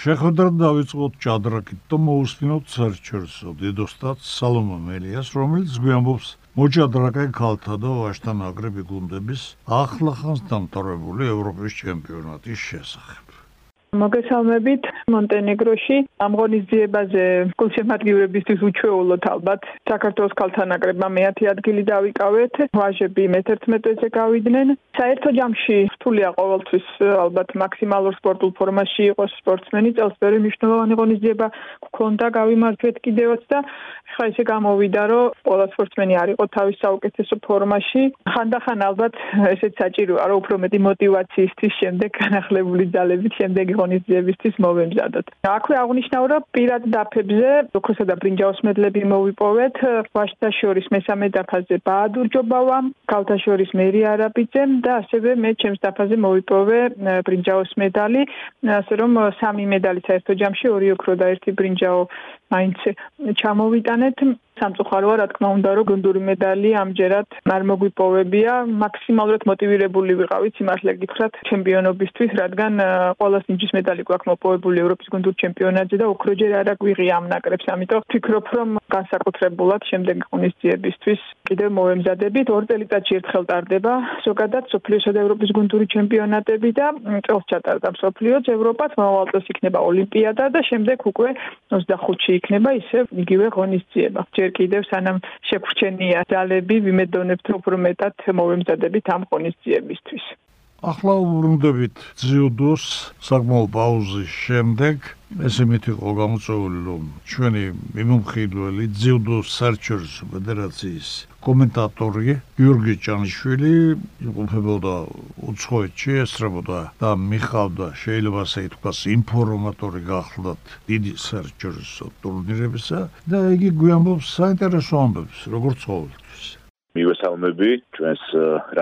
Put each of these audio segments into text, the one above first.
შეხვედრა დავიწყოთ ჭადრაკით და მოусმინოთ საერთაშორისო დიდოსტატ სალომონ მელიას, რომელიც გვიამბობს მოჭადრაკე ქალთა და ვაჟთა ნაკრები გუნდების ახლახანს დამთავრებული ევროპის ჩემპიონატის შესახებ. მოგესალმებით მონტენეგროში. ამღონის ძიებაზე გულშემატკივრებისთვის უჩვეულოთ ალბათ საქართველოს ქალთა ნაკრებმა მეათე ადგილი დავიკავეთ. ვაჟები მე-11-ზე გავიდნენ. საერთო ჯამში რთულია ყოველთვის ალბათ მაქსიმალურ სპორტულ ფორმაში იყოს სპორტსმენი წელს ბევრი მნიშვნელოვანი ღონისძიება. გქონდა გავიმარჯვეთ კიდევაც და ხა ისე გამოვიდა რომ ყველა სპორტსმენი არ იყო თავის საუკეთესო ფორმაში. ხანდახან ალბათ ესეც საჭიროა რომ უფრო მეტი мотиваციისთვის შემდეგ განახლებული ძალებით შემდეგ ღონისძიებისთვის მოვემზადოთ. აქვე აღნიშნავ, რომ პირად დაფებზე, ოქროსა და ბრინჯაოს მედლები მოვიპოვეთ. ვაშთა შორის მესამე დაფაზე ბაადურ ჯობავამ, ქალთა შორის მერი არაბიძემ და ასევე მე ჩემს დაფაზე მოვიპოვე ბრინჯაოს მედალი, ასე რომ სამი მედალი საერთო ჯამში, ორი ოქრო და ერთი ბრინჯაო მაინც ჩამოვიტანეთ. სამწუხაროა, რა თქმა უნდა, რომ გუნდური მედალი ამჯერად არ მოგვიპოვებია. მაქსიმალურად მოტივირებული ვიყავით, სიმართლე გითხრათ, ჩემპიონობისთვის, რადგან ყველა სინჯის მედალი გვაქვს მოპოვებული ევროპის გუნდურ ჩემპიონატზე და ოქრო ჯერ არ აგვიღია ამ ნაკრებს, ამიტომ ვფიქრობ, რომ განსაკუთრებულად შემდეგ ღონისძიებისთვის კიდევ მოვემზადებით. ორ წელიწადში ერთხელ ტარდება ზოგადად სოფლიოსა და ევროპის გუნდური ჩემპიონატები და წელს ჩატარდა მსოფლიოს ევროპაც მომავალ წელს იქნება ოლიმპიადა და შემდეგ უკვე 25-ში იქნება ისევ იგივე ღონისძიება. ჯერ კიდევ სანამ შეგვრჩენია ძალები, ვიმედოვნებთ უფრო მეტად მოვემზადებით ამ ღონისძიებისთვის. ახლა ვბრუნდებით ძიუდოს საკმაო პაუზის შემდეგ. ესე მითიყო გამოწვეული რომ ჩვენი მიმომხილველი ძიუდოს საერთაშორისო ფედერაციის კომენტატორი გიორგი ჭანიშვილი იმყოფებოდა უცხოეთში ესწრებოდა და მიხავდა შეიძლება ასე ითქვას ინფორმატორი გახლდათ დიდი საერთაშორისო ტურნირებისა და იგი გვიამბობს საინტერესო ამბებს როგორც ყოველთვის. მივესალმები ჩვენს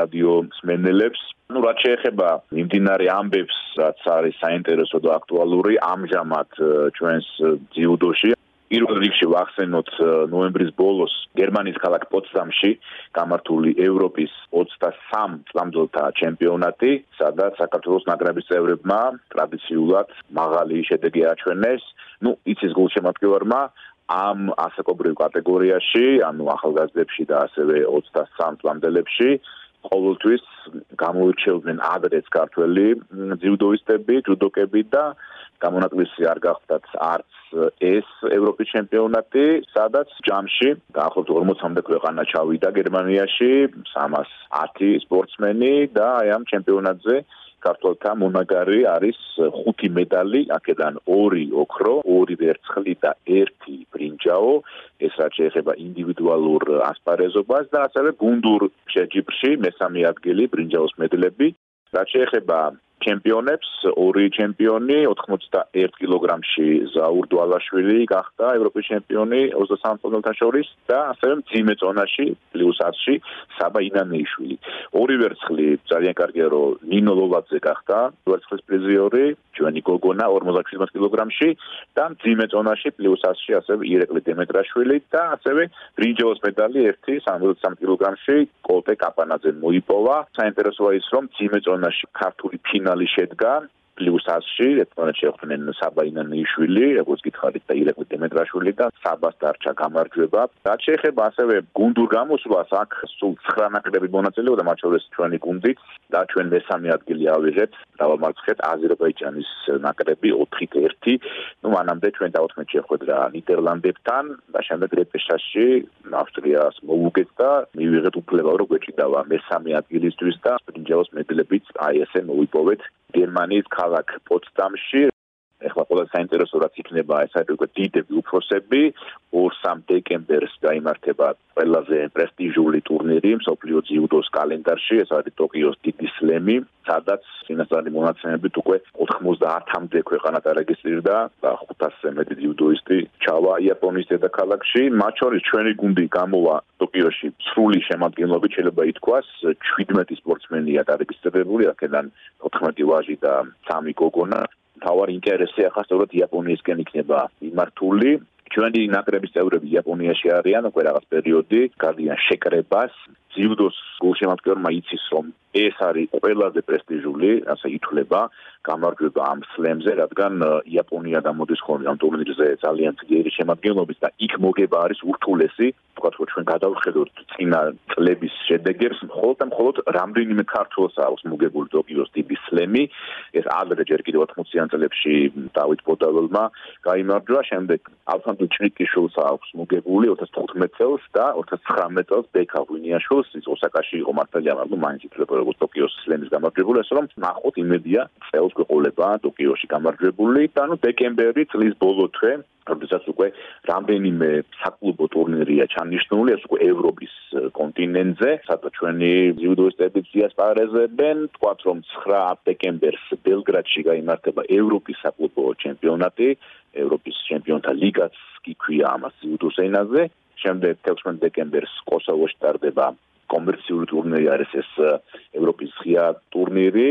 რადიო მსმენელებს ну რაც შეეხება იმდინარე ამბებს რაც არის საინტერესო და აქტუალური ამჟამად ჩვენს ძიუდოში პირველ რიგში ვახსენოთ ნოემბრის ბოლოს გერმანიის ქალაქ პოტსდამში გამართული ევროპის 23 წლამდელთა ჩემპიონატი, სადაც საქართველოს ნაკრების წევრებმა ტრადიციულად მაღალი შედეგი აჩვენეს. ну, იცის გულშემატკივარმა ამ ასაკობრივ კატეგორიაში, ანუ ახალგაზრდებში და ასევე 23 წლამდელებში ყოველთვის გამოირჩეოდნენ ადრეც ქართველი ძიუდოისტები, ჯუდოკები და გამონაკლისი არ გახდათ არც ეს ევროპის ჩემპიონატი, სადაც ჯამში დაახლოებით 40-მდე ქვეყანა ჩავიდა გერმანიაში, 310 სპორტსმენი და აი ამ ჩემპიონატზე ქართველთა მონაგარი არის 5 მედალი, აქედან 2 ოქრო, 2 ვერცხლი და 1 ბრინჯაო. ეს რაც შეეხება ინდივიდუალურ ასპარეზობას და ასევე გუნდურ შეჯიბრში მესამე ადგილი ბრინჯაოს მედლები. რაც შეეხება ჩემპიონებს, ორი ჩემპიონი 81 კილოგრამში ზაურ დვალაშვილი გახდა ევროპის ჩემპიონი 23 წონელთან შორის და ასევე ძიმე წონაში პლუს 10-ში საბა ინანეიშვილი. ორი ვერცხლი ძალიან კარგია რომ ნინო ლოვაძე გახდა ვერცხლის პრიზიორი, ჩვენი გოგონა 57 კილოგრამში და ძიმე წონაში პლუს 10-ში ასევე ირეკლი დემეტრაშვილი და ასევე ბრინჯაოს მედალი ერთი 73 კილოგრამში კოლტე კაპანაძე მოიპოვა. საინტერესოა ის რომ ძიმე წონაში ქართული ფინალი ფინალი შედგა პლუს 100-ში, ერთმანეთს შეხვდნენ საბაინანიშვილი, როგორც გითხარით და ირაკლი დემეტრაშვილი და საბას დარჩა გამარჯვება. რაც შეეხება ასევე გუნდურ გამოსვლას, აქ სულ 9 ნაკრები მონაწილეობდა, მათ შორის ჩვენი გუნდი და ჩვენ მესამე ადგილი ავიღეთ. დავამარცხეთ აზერბაიჯანის ნაკრები 4-1. ნუ მანამდე ჩვენ დაუთმეთ შეხვედრა ნიდერლანდებთან და შემდეგ რეპეშაჟში ავსტრიას მოუგეთ და მივიღეთ უფლება რომ გვეჭიდავა მესამე ადგილისთვის და ბრინჯაოს მედლებით აი ესე მოვიპოვეთ გერმანიის ქალაქ პოტსდამში ეხლა ყველა საინტერესო რაც იქნება ეს არის უკვე დიდები უფროსები. 2-3 დეკემბერს გამართება ყველაზე პრესტიჟული ტურნირი მსოფლიო ძიუდოს კალენდარში ეს არის ტოკიოს დიდი სლემი სადაც წინასწარი მონაცემებით უკვე 90-მდე ქვეყანა დარეგისტრირდა და 500-ზე მეტი ძიუდოისტი ჩავა იაპონიის დედაქალაქში. მათ შორის ჩვენი გუნდი გამოვა ტოკიოში სრული შემადგენლობით შეიძლება ითქვას 17 სპორტსმენია დარეგისტრირებული აქედან 14 ვაჟი და 3 გოგონა თავარი ინტერესი ახლა სწორედ იაპონიისკენ იქნება იმართული ჩვენი ნაკრების წევრები იაპონიაში არიან უკვე რაღაც პერიოდი, გარდიან შეკრებას. ძიუდოს გულშემატკივრმა იცის რომ ეს არის ყველაზე პრესტიჟული, ასე ითვლება გამარჯვება ამ სლემზე, რადგან იაპონია დამოდის ხოლმე ამ ტურნირზე ძალიან ძლიერი შემადგენლობით და იქ მოგება არის ურთულესი, თქვათ რომ ჩვენ გადავხედოთ წინა წლების შედეგებს, მხოლოდ და მხოლოდ რამდენიმე ქართულს აქვს მოგებული ტოკიოს ტიპი სლემი, ეს ადრე ჯერ კიდევ 80-იან წლებში დავით ბოდალოვმა გამარჯვა, შემდეგ ალფანტო ჭრიკიშვილს აქვს მოგებული 2015 წელს და 2019 წელს ბეკა ვინიაშვილს ის ოსაკაში იყო მართალია, მაგრამ მაინც ითვლება როგორც ტოკიოს სლემის გამარჯვებული, ასე რომ ნახოთ იმედია წელს გვეყოლება ტოკიოში გამარჯვებული და ნუ დეკემბერი წლის ბოლო თვე როდესაც უკვე რამდენიმე საკლუბო ტურნირია ჩანიშნული, ეს უკვე ევროპის კონტინენტზე, სადაც ჩვენი ჯუდოისტები ძიასპარეზებენ, თქვათ რომ 9 დეკემბერს ბელგრადში გამართება ევროპის საკლუბო ჩემპიონატი, ევროპის ჩემპიონთა ლიგაც კი ქვია ამას ჯუდოს ენაზე. შემდეგ 16 დეკემბერს კოსოვოში ტარდება კომერციული ტურნირი არის ეს ევროპის ღია ტურნირი,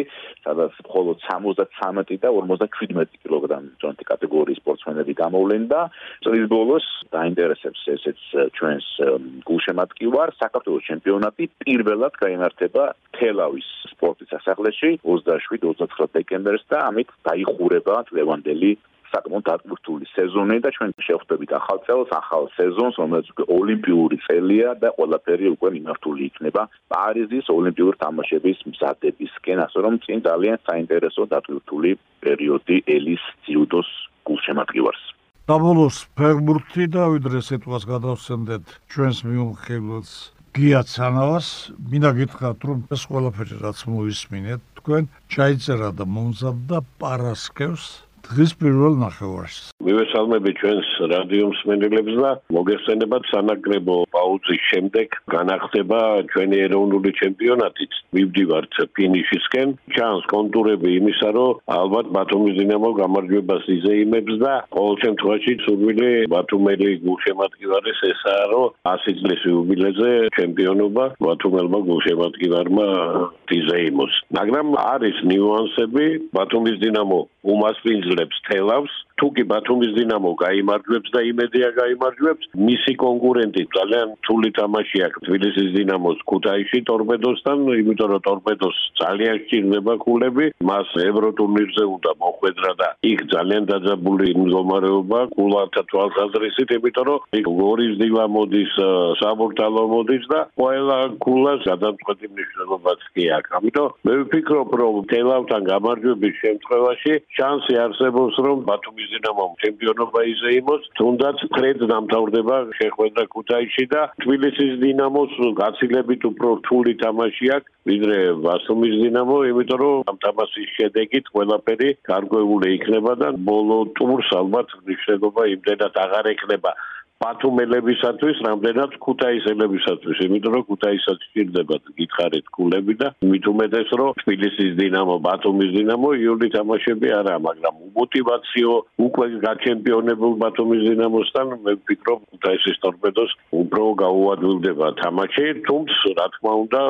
სადაც მხოლოდ 73 და 57 კილოგრამ ჯონტი კატეგორიის სპორტსმენები გამოვლენ და წლის ბოლოს დაინტერესებს ესეც ჩვენს გულშემატკივარ. საქართველოს ჩემპიონატი პირველად გაიმართება თელავის სპორტის სასახლეში 27-29 დეკემბერს და ამით დაიხურება ლევანდელი საკმაოდ დაკვრთული სეზონი და ჩვენ შევხვდებით ახალ წელს, ახალ სეზონს, რომელიც უკვე ოლიმპიური წელია და ყველაფერი უკვე მიმართული იქნება პარიზის ოლიმპიური თამაშების მზადებისკენ, ასე რომ წინ ძალიან საინტერესო დაკვრთული პერიოდი ელის ძიუდოს გულშემატკივარს. დაბოლოს ფეგბურთი და ვიდრე სიტყვას გადავსენდეთ ჩვენს მიუხედავს გიაცანავს, მინდა გითხრათ რომ ეს ყველაფერი რაც მოისმინეთ, თქვენ ჩაიწერა და მომზადდა პარასკევს Gespirol na gehoors. მივესალმები ჩვენს რადიო მსმენელებს და მოგესწრებათ სანაკრებო პაუზის შემდეგ განახდება ჩვენი ეროვნული ჩემპიონატიც. მივდივართ ფინიშისკენ. ჩანს კონტურები იმისა, რომ ალბათ ბათუმის დინამო გამარჯვებას იზეიმებს და ყოველ შემთხვევაში სურვილი ბათუმელი გულშემატკივარის ესაა, რომ 100 წლის იუბილეზე ჩემპიონობა ბათუმელმა გულშემატკივარმა იზეიმოს. მაგრამ არის ნიუანსები ბათუმის დინამო უმასპინძლებს თელავს თუ კი ბათუმის დინამო გაიმარჯვებს და იმედია გაიმარჯვებს მისი კონკურენტი ძალიან თული თამაში აქვს. თბილისის დინამოს ქუთაისში ტორპედოსთან იმიტომ რომ ტორპედოს ძალიან სჭირდება ქულები მას ევროტურნირზე უნდა მოხვედრა და იქ ძალიან დაძაბული მდგომარეობა ქულათა თვალსაზრისით იმიტომ რომ გორის დილა მოდის საბურთალო მოდის და ყველა ქულას გადამწყვეტი მნიშვნელობაც კი აქვს. ამიტომ მე ვფიქრობ რომ თელავთან გამარჯვების შემთხვევაში შანსი არსებობს რომ ბათუმის დინამომ ჩემპიონობა იზეიმოს, თუნდაც ფრედ დამთავრდება შეხვედრა ქუთაისში და თბილისის დინამოს გაცილებით უფრო რთული თამაში აქვს. ვიდრე ბათუმის დინამო, იმიტომ რომ ამ თამაშის შედეგით ყველაფერი გარკვეული იქნება და ბოლო ტურს ალბათ მნიშვნელობა იმდენად აღარ ექნება ბათუმელებისათვის, რამდენად ქუთაისელებისათვის, იმიტომ რომ ქუთაისაც ჭირდებათ გითხარით ქულები და მით უმეტეს რომ თბილისის დინამო, ბათუმის დინამო იული თამაშები არა, მაგრამ მოტივაციო უკვე გაჩემპიონებულ ბათუმის დინამოსთან მე ვფიქრობ ქუთაისის ტორპედოს უფრო გაუადვილდება თამაში, თუმცა რა თქმა უნდა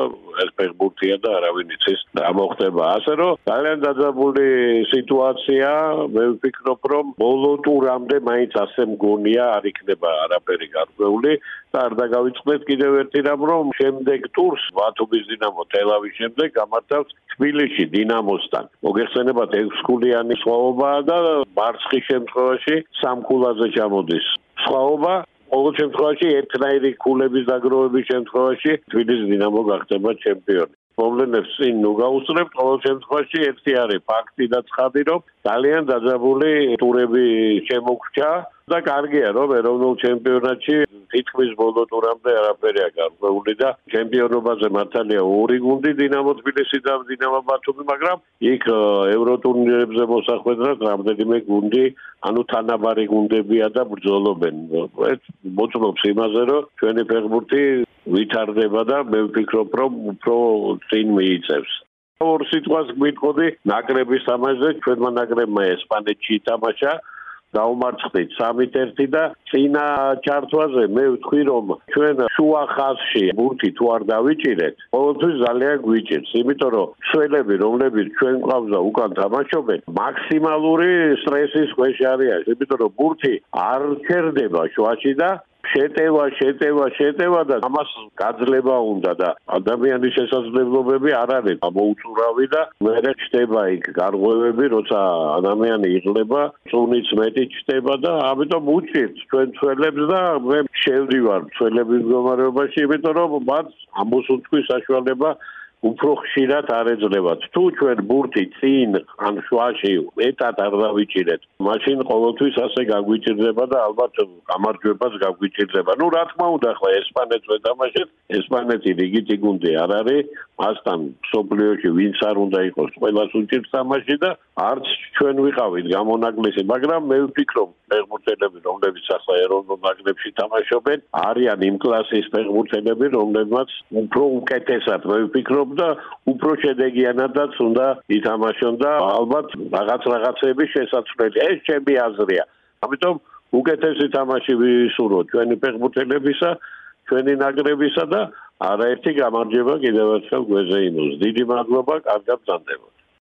ეს ფეხბურთია და არავინ იცის რა მოხდება. ასე რომ ძალიან დაძაბული სიტუაცია, მე ვფიქრობ რომ ბოლო ტურამდე მაინც ასე მგონია არ იქნება არაფერი გარკვეული და არ დაგავიწყდეთ კიდევ ერთი რამ რომ შემდეგ ტურს ბათუმის დინამო თელავის შემდეგ გამართავს თბილისში დინამოსთან. მოგეხსენებათ ექსკურსიანი სხვაობაა და მარცხის შემთხვევაში სამკულაზე ჩამოდის. სხვაობა ყოველ შემთხვევაში ერთნაირი ქულების დაგროვების შემთხვევაში თბილისის დინამო გახდება ჩემპიონი პრობლემებს წინ ნუ გაუსწრებთ ყოველ შემთხვევაში ერთი არის ფაქტი და ცხადი რომ ძალიან დაძაბული ტურები შემოგჭა და კარგია რომ ეროვნულ ჩემპიონატში თითქმის ბოლო ტურამდე არაფერია გარკვეული და ჩემპიონობაზე მართალია ორი გუნდი დინამო თბილისი და დინამო ბათუმი მაგრამ იქ ევროტურნირებზე მოსახვედრად რამდენიმე გუნდი ანუ თანაბარი გუნდებია და ბრძოლობენ. ეს მოწმობს იმაზე რომ ჩვენი ფეხბურთი ვითარდება და მე ვფიქრობ რომ უფრო წინ მიიწევს. ორ სიტყვას გვიტყოდი ნაკრების თამაშზე ჩვენმა ნაკრებმა ესპანეთში ითამაშა დაუმარცხდით 3-1 და წინა ჩართვაზე მე ვთქვი რომ ჩვენ შუა ხაზში ბურთი თუ არ დავიჭირეთ ყოველთვის ძალიან გვიჭირს იმიტომ რომ შველები რომლებიც ჩვენ ყავდა უკან თამაშობენ მაქსიმალური სტრესის ქვეშ არიან იმიტომ რომ ბურთი არ ჩერდება შუაში და შეტევა, შეტევა, შეტევა და ამას გაძლება უნდა და ადამიანის შესაძლებლობები არ არის. მოუწურავი და მე ჩდება იქ გარღვევები, როცა ადამიანი იღლება, წუნიც მეტი ჩდება და ამიტომ უჭირთ ჩვენ ცველებს და მე შევდივარ ცველების მდგომარეობაში, იმიტომ რომ მათ ამოსუნთქვის საშუალება უფრო ხშირად არ ეძლებათ. თუ ჩვენ ბურთი წინ ან შუაში მეტად არ დავიჭირეთ, მაშინ ყოველთვის ასე გაგვიჭირდება და ალბათ გამარჯვებას გაგვიჭირდება. ნუ რა თქმა უნდა, ხა ესპანეთს ვეთამაშეთ, ესპანეთი რიგითი გუნდი არ არის, მასთან სოფლიოში ვინც არ უნდა იყოს, ყველას უჭირს თამაში და არც ჩვენ ვიყავით გამონაკლისი, მაგრამ მე ვფიქრობ, ფეხბურთელები, რომლებიც ახლა ეროვნულ ნაკრებში თამაშობენ, არიან იმ კლასის ფეხბურთელები, რომლებმაც უფრო უკეთესად მე ვფიქრობ ვფიქრობ და უფრო შედეგიანადაც უნდა ითამაშონ და ალბათ რაღაც რაღაცების შესაძლებელი ეს ჩემი აზრია. ამიტომ უკეთესი თამაში ვისურვოთ ჩვენი ფეხბურთელებისა, ჩვენი ნაკრებისა და არაერთი გამარჯვება კიდევ ერთხელ გვეზე იმოს. დიდი მადლობა, კარგად გრძანდება.